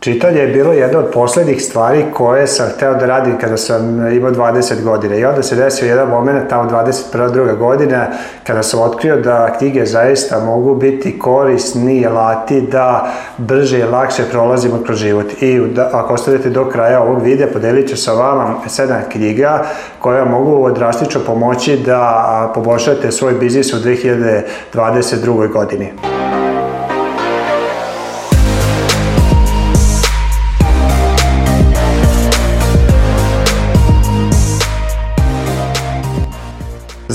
Čitanje je bilo jedna od poslednjih stvari koje sam hteo da radim kada sam imao 20 godina i onda se desio jedan moment tamo 21. druga godina kada sam otkrio da knjige zaista mogu biti korisni alati da brže i lakše prolazimo kroz život. I da, ako ostanete do kraja ovog videa podelit ću sa vama sedam knjiga koja mogu drastično pomoći da poboljšate svoj biznis u 2022. godini.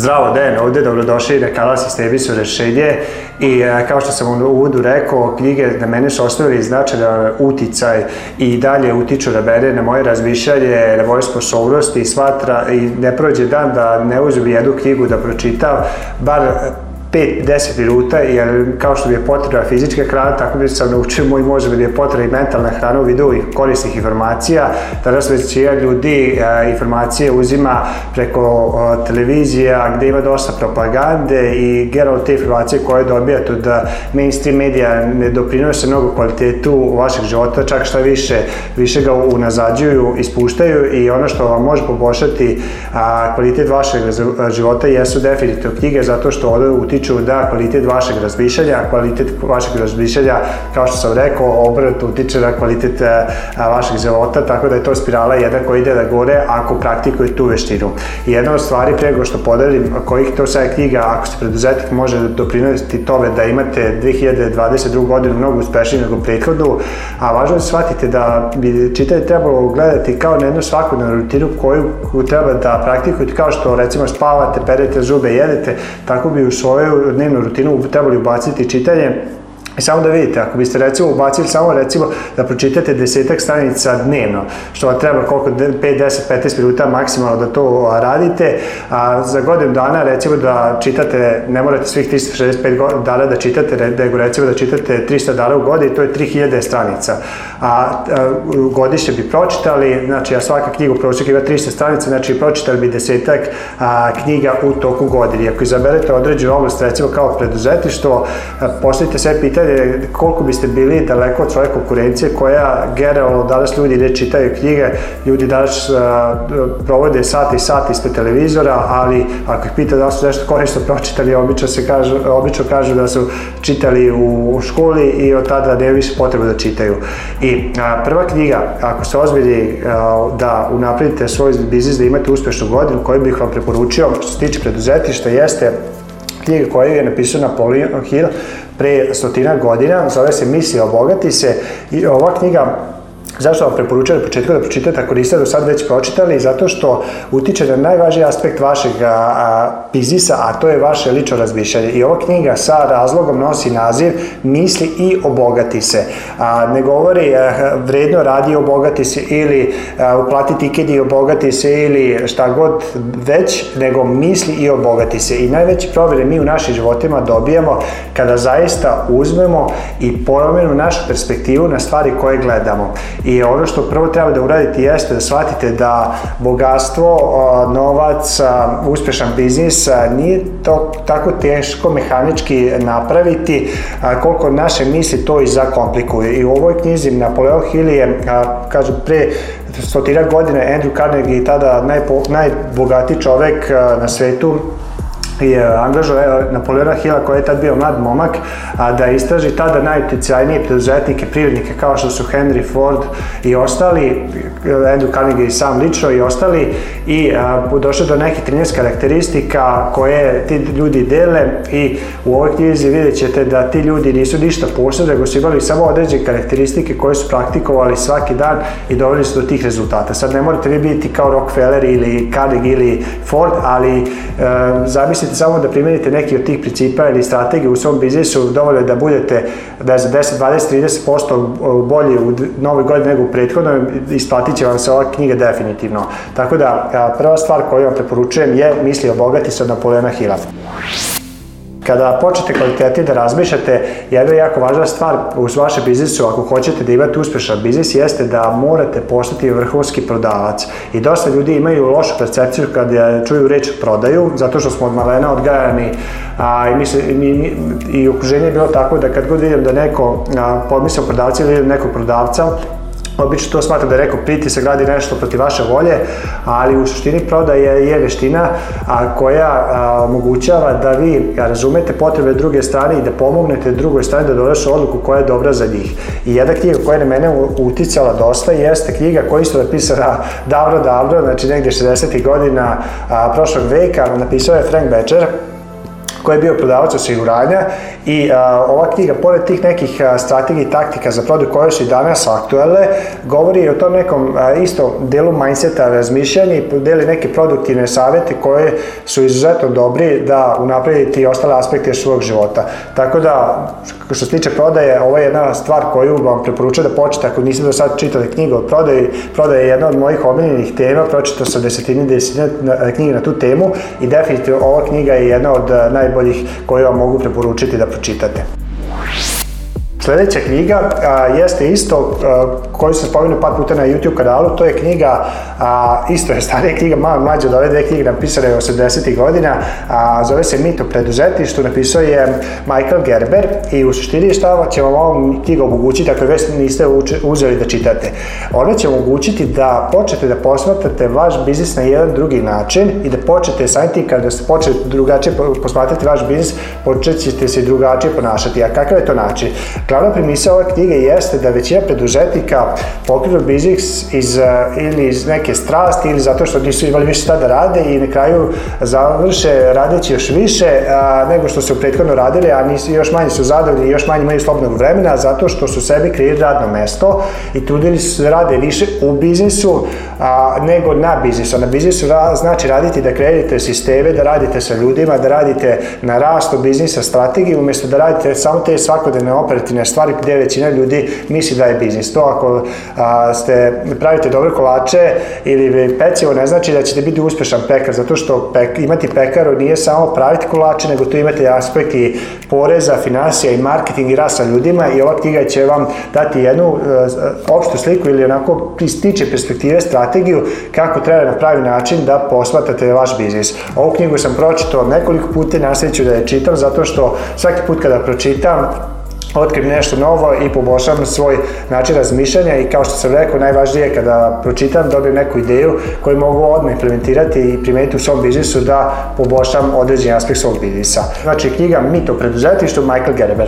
Zdravo, Dejan ovde, dobrodošli na kanal Sistemi su rešenje i e, kao što sam u uvodu rekao, knjige na da mene su ostavili značajan da uticaj i dalje utiču na da mene, na moje razmišljanje, na moje sposobnosti i smatra i ne prođe dan da ne uzmi jednu knjigu da pročitam, bar 5-10 minuta, jer kao što mi je potrebna fizička hrana, tako mi sam naučio moj može da mi je potrebna i mentalna hrana u vidu i korisnih informacija. Danas većina ljudi a, e, informacije uzima preko e, a, televizija gde ima dosta propagande i generalno te informacije koje dobijate od da mainstream medija ne doprinose mnogo kvalitetu vašeg života, čak šta više, više ga unazađuju, ispuštaju i ono što vam može poboljšati a, kvalitet vašeg života jesu definitivno knjige zato što one utiču utiču na da, kvalitet vašeg razmišljanja, kvalitet vašeg razmišljanja, kao što sam rekao, obrat utiče na kvalitet e, vašeg života, tako da je to spirala jedna koja ide na gore ako praktikuje tu veštinu. I jedna od stvari prego nego što podelim kojih to sve knjiga, ako ste preduzetnik, može doprinosti tome da imate 2022. godinu mnogo uspešniji nego prethodnu, a važno je da shvatite da bi čitanje trebalo gledati kao na jednu svakodnevnu rutinu koju treba da praktikujete, kao što recimo spavate, perete zube, jedete, tako bi u svojoj svoju dnevnu rutinu trebali ubaciti čitanje I e, samo da vidite, ako biste recimo ubacili samo recimo da pročitate desetak stranica dnevno, što vam treba koliko 5, 10, 15 minuta maksimalno da to radite, a za godinu dana recimo da čitate, ne morate svih 365 dana da čitate, nego recimo da čitate 300 dana u godini, to je 3000 stranica. A, a godišnje bi pročitali, znači ja svaka knjiga u prosjeku ima 300 stranica, znači pročitali bi desetak a, knjiga u toku godine. Ako izaberete određenu oblast recimo kao preduzetništvo, postavite sve pitanje pitanje koliko biste bili daleko od svoje konkurencije koja generalno danas ljudi ne čitaju knjige, ljudi danas a, provode sati i sati ispred televizora, ali ako ih pita da su nešto korisno pročitali, obično, se kažu, obično kažu da su čitali u, u školi i od tada ne više potrebe da čitaju. I a, prva knjiga, ako se ozbilji da unapredite svoj biznis, da imate uspešnu godinu, koju bih vam preporučio što se tiče preduzetništva, jeste knjiga koju je napisao Napoleon Hill, pre stotina godina, zove se Misija obogati se i ova knjiga Zašto vam preporučujem na da početku da pročitate ako niste do sad već pročitali? Zato što utiče na najvažniji aspekt vašeg bizisa, a to je vaše lično razmišljanje. I ova knjiga sa razlogom nosi naziv Misli i obogati se. A, ne govori a, vredno radi i obogati se ili a, uplati tiket i obogati se ili šta god već, nego misli i obogati se. I najveće provere mi u našim životima dobijamo kada zaista uzmemo i promenimo našu perspektivu na stvari koje gledamo. I ono što prvo treba da uradite jeste da shvatite da bogatstvo, novac, uspešan biznis nije to tako teško mehanički napraviti koliko naše misli to i zakomplikuje. I u ovoj knjizi Napoleon Hill je, kažem, pre stotina godina Andrew Carnegie, tada naj, najbogatiji čovek na svetu, je angažao Napoleona Hila koji je tad bio mlad momak a da istraži tada najutjecajnije preduzetnike, privrednike kao što su Henry Ford i ostali, Andrew Carnegie i sam lično i ostali i došao do nekih 13 karakteristika koje ti ljudi dele i u ovoj knjizi vidjet ćete da ti ljudi nisu ništa posebno, nego su imali samo određene karakteristike koje su praktikovali svaki dan i doveli su do tih rezultata. Sad ne morate vi biti kao Rockefeller ili Carnegie ili Ford, ali e, zamislite ćete samo da primenite neki od tih principa ili strategije u svom biznisu, dovoljno je da budete da za 10, 20, 30% bolji u novoj godini nego u prethodnoj, isplatit će vam se ova knjiga definitivno. Tako da, prva stvar koju vam preporučujem je Misli o bogati se od Napoleona Hila. Kada počnete kvalitetnije da razmišljate, jedna jako važna stvar u vašem biznisu, ako hoćete da imate uspešan biznis, jeste da morate postati vrhovski prodavac. I dosta ljudi imaju lošu percepciju kada e, čuju reč prodaju, zato što smo od malena odgajani a, i, misle, i, i, i okruženje je bilo tako da kad god vidim da neko a, pomisao prodavca ili nekog prodavca, Obično to smatra da je rekao pritisak radi nešto protiv vaše volje, ali u suštini prodaje je veština a, koja a, omogućava da vi razumete potrebe druge strane i da pomognete drugoj strani da donesu odluku koja je dobra za njih. I jedna knjiga koja je na mene uticala dosta jeste knjiga koja isto napisana davno davno, znači negde 60. godina a, prošlog veka, napisao je Frank Bečer, koji je bio prodavac osiguranja i a, ova knjiga, pored tih nekih strategija i taktika za prodaju koje su i danas aktuelne, govori o tom nekom a, isto delu mindseta razmišljanja i deli neke produktivne savete koje su izuzetno dobri da unapredite ostale aspekte svog života. Tako da, što se tiče prodaje, ovo je jedna stvar koju vam preporučujem da počete ako niste do sad čitali knjigu o prodaji. Prodaja je jedna od mojih omiljenih tema, pročitao sam desetine desetine e, knjige na tu temu i definitivno ova knjiga je jedna od naj najboljih koje vam mogu preporučiti da pročitate. Sljedeća knjiga a, jeste isto a, koju sam spomenuo par puta na YouTube kanalu, to je knjiga, a, isto je starija knjiga, malo mlađa od ove dve knjige, napisana je 80. ih godina, a, zove se Mit o preduzetništvu, napisao je Michael Gerber i u suštini šta će vam ovom knjiga omogućiti, ako već niste uče, uzeli da čitate. Ona će omogućiti da počnete da posmatrate vaš biznis na jedan drugi način i da počnete samim tim kada da ste počeli drugačije posmatrati vaš biznis, počet ćete se drugačije ponašati. A kakav je to način? Glavna premisa ove knjige jeste da većina preduzetnika pokrenu biznis iz, eh, ili iz neke strasti ili zato što nisu imali više šta da rade i na kraju završe radeći još više a, eh, nego što su prethodno radili, a nisu, još manje su zadovoljni i još manje imaju slobodnog vremena zato što su sebi kreirali radno mesto i trudili su da rade više u biznisu a, nego na biznisu. Na biznisu ra, znači raditi da kreirate sisteme, da radite sa ljudima, da radite na rastu biznisa, strategiju, umjesto da radite samo te svakodnevne operativne stvari gde većina ljudi misli da je biznis. To ako a, ste, pravite dobre kolače ili pecivo ne znači da ćete biti uspešan pekar, zato što pek, imati pekaru nije samo praviti kolače, nego tu imate aspekt i poreza, finansija i marketing i rasa ljudima i ova knjiga će vam dati jednu a, e, opštu sliku ili onako iz tiče perspektive strategiju kako treba na pravi način da posmatrate vaš biznis. Ovu knjigu sam pročitao nekoliko puta i nastavit ću da je čitam zato što svaki put kada pročitam otkrim nešto novo i poboljšam svoj način razmišljanja i kao što sam rekao, najvažnije je kada pročitam, dobijem neku ideju koju mogu odmah implementirati i primeniti u svom biznisu da poboljšam određeni aspekt svog biznisa. Znači knjiga Mito preduzetništvo, Michael Gerber.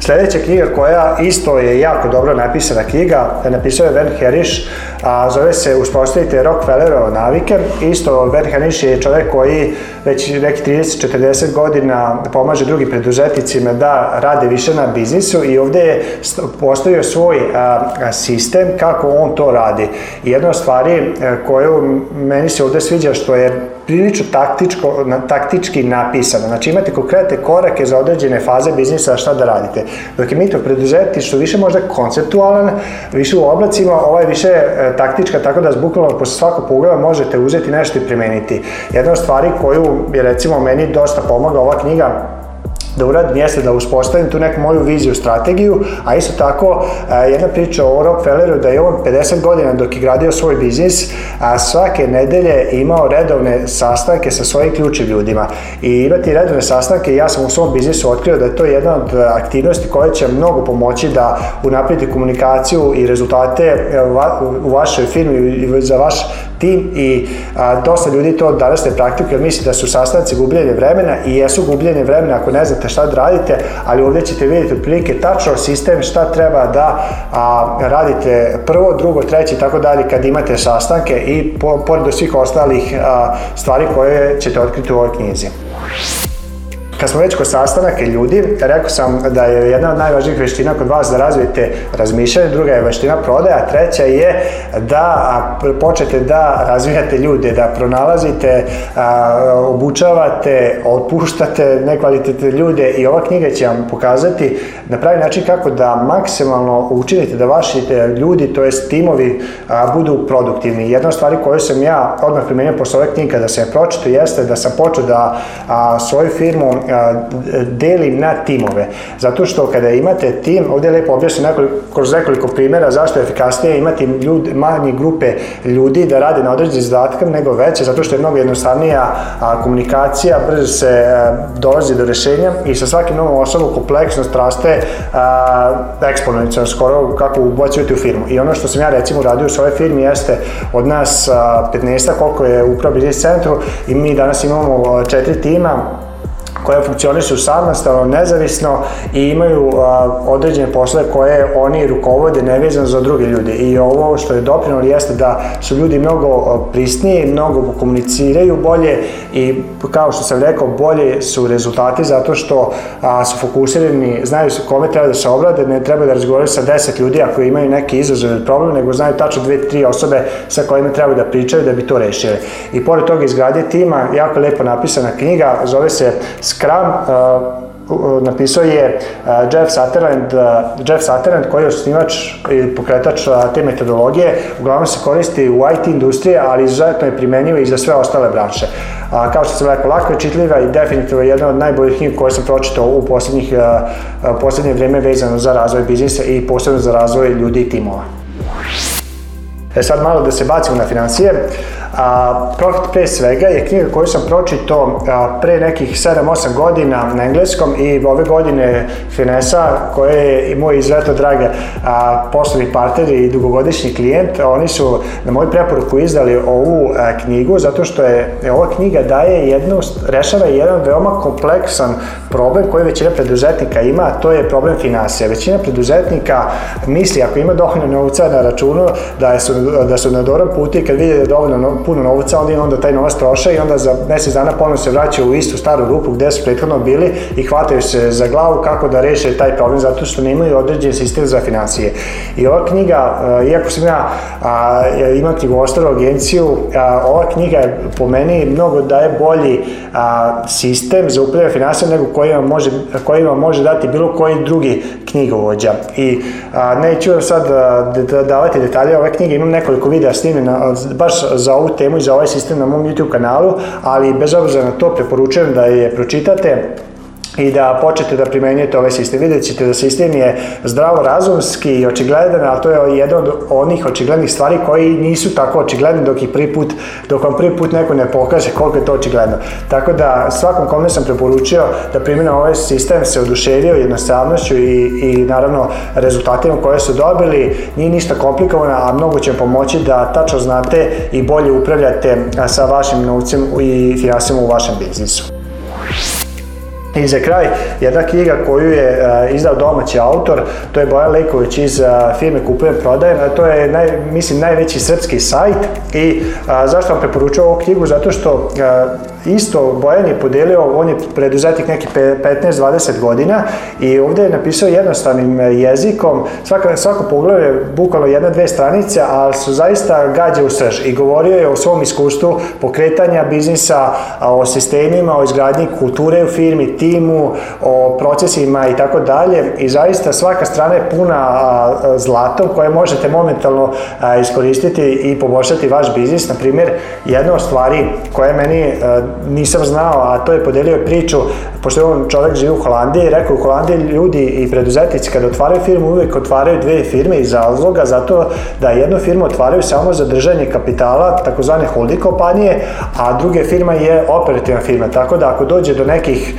Sljedeća knjiga koja isto je jako dobro napisana knjiga, napisao je Van Heriš, a zove se Uspostavite Rockefellerov navike. Isto Berhaniš je čovjek koji već neki 30-40 godina pomaže drugim preduzetnicima da rade više na biznisu i ovdje je postavio svoj a, sistem kako on to radi. Jedna od stvari koju meni se ovdje sviđa što je prilično taktičko, na, taktički napisano. Znači imate konkretne korake za određene faze biznisa šta da radite. Dok je mito preduzetništvo više možda konceptualan, više u oblacima, ovo je više e, taktička, tako da bukvalno posle svakog pogleda možete uzeti nešto i primeniti. Jedna od stvari koju je recimo meni dosta pomogla ova knjiga da uradim jeste da uspostavim tu neku moju viziju, strategiju, a isto tako e, jedna priča o Rockefelleru da je on 50 godina dok je gradio svoj biznis, a e, svake nedelje imao redovne sastanke sa svojim ključnim ljudima. I imati redovne sastanke, ja sam u svom biznisu otkrio da je to jedna od aktivnosti koja će mnogo pomoći da unapredi komunikaciju i rezultate e, u vašoj firmi i za vaš tim i a, dosta ljudi to danas ne praktikuje, misli da su sastanci gubljenje vremena i jesu gubljenje vremena ako ne znate radite, šta da radite, ali ovdje ćete vidjeti otprilike tačno sistem šta treba da a, radite prvo, drugo, treće i tako dalje kad imate sastanke i po, pored svih ostalih a, stvari koje ćete otkriti u ovoj knjizi. Kad smo već kod sastanaka ljudi, rekao sam da je jedna od najvažnijih veština kod vas da razvijete razmišljanje, druga je veština prodaja, treća je da počnete da razvijate ljude, da pronalazite, obučavate, otpuštate nekvalitetne ljude i ova knjiga će vam pokazati na pravi način kako da maksimalno učinite da vaši e, ljudi, to jest timovi, budu produktivni. Jedna od stvari koju sam ja odmah primenio posle ove knjige da se je pročito jeste da sam počeo da svoju firmu delim na timove. Zato što kada imate tim, ovdje je lepo objašnjeno kroz nekoliko primjera zašto je efikasnije imati ljud, manje grupe ljudi da rade na određenim zadatkom nego veće, zato što je mnogo jednostavnija komunikacija, brže se e, dolazi do rješenja i sa svakim novom osobom kompleksnost raste eksponencijalno skoro kako ubacujete u firmu. I ono što sam ja recimo radio u svojoj firmi jeste od nas 15 a koliko je upravo biznis centru i mi danas imamo četiri tima koje funkcionišu samostalno, nezavisno i imaju a, određene poslove koje oni rukovode nevezano za druge ljude. I ovo što je doprinalo jeste da su ljudi mnogo prisniji, mnogo komuniciraju bolje i kao što sam rekao, bolje su rezultati zato što a, su fokusirani, znaju se kome treba da se obrade, ne treba da razgovaraju sa 10 ljudi ako imaju neki izazov ili problem, nego znaju tačno dve, tri osobe sa kojima treba da pričaju da bi to rešili. I pored toga izgradnje tima, jako lepo napisana knjiga, zove se Scrum eh, napisao je eh, Jeff Sutherland, eh, Jeff Sutherland koji je osnivač i pokretač te metodologije, uglavnom se koristi u IT industriji, ali izuzetno je primenjiva i za sve ostale branše. A, kao što sam rekao, lako je čitljiva i definitivno jedna od najboljih knjiga koje sam pročitao u poslednjih, poslednje vreme vezano za razvoj biznisa i posebno za razvoj ljudi i timova. E sad malo da se bacimo na financije. Uh, A, Profit pre svega je knjiga koju sam pročito a, pre nekih 7-8 godina na engleskom i ove godine Finesa, koja je i moj izveto drage a, poslovni partner i dugogodišnji klijent, oni su na moju preporuku izdali ovu a, knjigu zato što je ova knjiga daje jednu, rešava jedan veoma kompleksan problem koji većina preduzetnika ima, a to je problem finansija. Većina preduzetnika misli ako ima dovoljno novca na računu da su, da su na dobrom putu i kad vidi da je dovoljno puno novca, oni onda taj novac troše i onda za mesec dana ponovno se vraćaju u istu staru rupu gde su prethodno bili i hvataju se za glavu kako da reše taj problem zato što nemaju određen sistem za financije. I ova knjiga, eh, iako sam ja a, eh, imam knjigostaru agenciju, a, eh, ova knjiga je po meni mnogo daje bolji a, sistem za upravljanje financija nego koji vam može, koji vam može dati bilo koji drugi knjigovođa. I a, neću vam sad a, da, da davati detalje ove knjige, imam nekoliko videa snimljena baš za ovu temu i za ovaj sistem na mom YouTube kanalu, ali bez obzira na to preporučujem da je pročitate i da počnete da primenjujete ovaj sistem. Vidjet ćete da sistem je zdravo razumski i očigledan, ali to je jedna od onih očiglednih stvari koji nisu tako očigledni dok, ih prvi put, dok vam prvi put neko ne pokaže koliko je to očigledno. Tako da svakom kome sam preporučio da primjena ovaj sistem se oduševio jednostavnošću i, i naravno rezultatima koje su dobili, nije ništa komplikovano, a mnogo će pomoći da tačno znate i bolje upravljate sa vašim novcem i finansima u vašem biznisu. I za kraj, jedna knjiga koju je a, e, izdao domaći autor, to je Bojan Leković iz e, firme Kupujem prodajem, a to je, naj, mislim, najveći srpski sajt i a, e, zašto vam preporučujem ovu knjigu? Zato što isto Bojan je podelio, on je preduzetnik neki 15-20 godina i ovde je napisao jednostavnim e, jezikom, svaka, svako poglavlje je bukvalno jedna, dve stranice, ali su zaista gađe u srž i govorio je o svom iskustvu pokretanja biznisa, o sistemima, o izgradnji kulture u firmi, timu, o procesima i tako dalje i zaista svaka strana je puna zlatom koje možete momentalno iskoristiti i poboljšati vaš biznis. Na primjer, jedna od stvari koja je meni e, nisam znao, a to je podelio priču, pošto je on čovjek živi u Holandiji, rekao u Holandiji ljudi i preduzetnici kada otvaraju firmu uvijek otvaraju dve firme iz razloga zato da jednu firmu otvaraju samo za držanje kapitala, takozvane holding kompanije, a druge firma je operativna firma, tako da ako dođe do nekih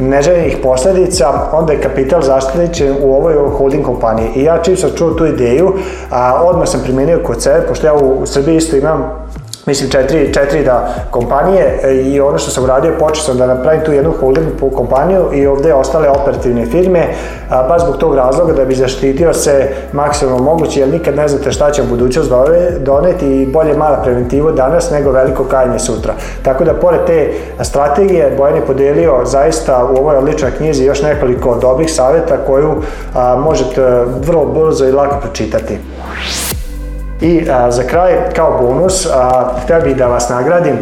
neželjenih posljedica, onda je kapital zaštićen u ovoj holding kompaniji. I ja čim sam čuo tu ideju, a, odmah sam primijenio kod sebe, pošto ja u Srbiji isto imam mislim četiri, četiri da kompanije e, i ono što sam uradio počeo sam da napravim tu jednu holding kompaniju i ovde ostale operativne firme, a, baš zbog tog razloga da bi zaštitio se maksimalno moguće, jer nikad ne znate šta će budućnost doneti i bolje mala preventivo danas nego veliko kajanje sutra. Tako da pored te strategije Bojan je podelio zaista u ovoj odličnoj knjizi još nekoliko dobrih saveta koju a, možete e, vrlo brzo i lako pročitati. I a, za kraj, kao bonus, a, htio bih da vas nagradim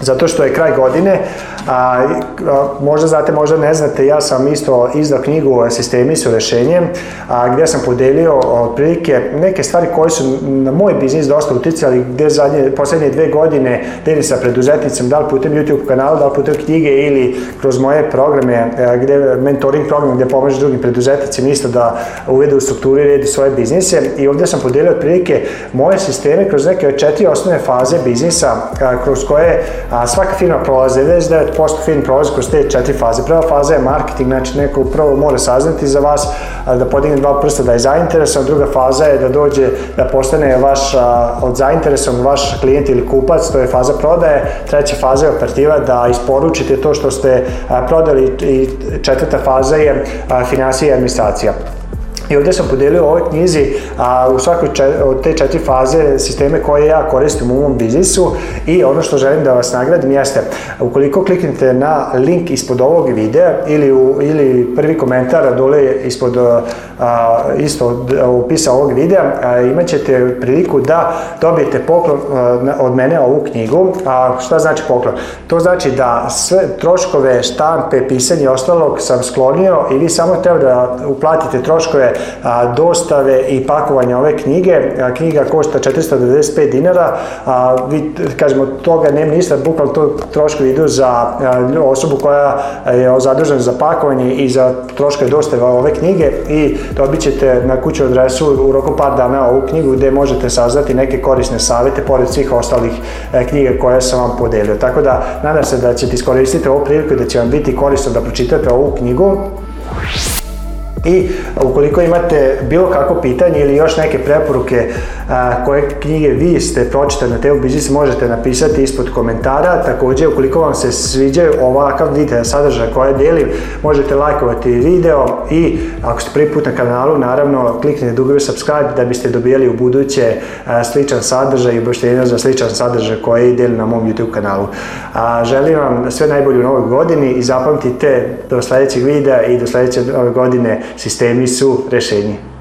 zato što je kraj godine, A, a, možda znate, možda ne znate, ja sam isto izdao knjigu Sistemi su rešenjem, a, gdje sam podelio otprilike neke stvari koje su na moj biznis dosta uticali, gdje zadnje, poslednje dve godine delim sa preduzetnicom, da li putem YouTube kanala, da li putem knjige ili kroz moje programe, e, gde, mentoring program gdje pomažu drugim preduzetnicima isto da uvedu u strukturi i svoje biznise i ovdje sam podelio otprilike moje sisteme kroz neke četiri osnovne faze biznisa e, kroz koje svaka firma prolaze 99 pošto film prolazi kroz te četiri faze. Prva faza je marketing, znači neko prvo mora saznati za vas, da podigne dva prsta, da je zainteresovan, druga faza je da dođe, da postane vaš, od zainteresovan vaš klijent ili kupac, to je faza prodaje, treća faza je operativa, da isporučite to što ste prodali i četvrta faza je finansija i administracija. I ovdje sam podelio u ovoj knjizi a, u svakoj od te četiri faze sisteme koje ja koristim u mom biznisu i ono što želim da vas nagradim jeste ukoliko kliknete na link ispod ovog videa ili, u, ili prvi komentar dole ispod isto e, upisa ovog videa, imat ćete priliku da dobijete poklon e, od mene ovu knjigu. A šta znači poklon? To znači da sve troškove, štampe, pisanje i ostalog sam sklonio i vi samo treba da uplatite troškove dostave i pakovanja ove knjige. Knjiga košta 495 dinara, a vi, kažemo, toga nema ništa, bukvalno to troškovi idu za osobu koja je zadužena za pakovanje i za troškove dostave ove knjige i dobit da ćete na kuću adresu u roku par dana ovu knjigu gde možete saznati neke korisne savete pored svih ostalih e, knjiga koje sam vam podelio. Tako da nadam se da ćete iskoristiti ovu priliku i da će vam biti korisno da pročitate ovu knjigu. I ukoliko imate bilo kako pitanje ili još neke preporuke a, koje knjige vi ste pročitali na temu biznis, možete napisati ispod komentara. Takođe, ukoliko vam se sviđa ovakav detalj sadržaj koje delim, možete lajkovati video i ako ste prvi put na kanalu, naravno kliknite dugove subscribe da biste dobijali u buduće a, sličan sadržaj i obavještenja za sličan sadržaj koji delim na mom YouTube kanalu. A, želim vam sve najbolje u novoj godini i zapamtite do sledećeg videa i do sledeće nove godine sistemi su rešenje.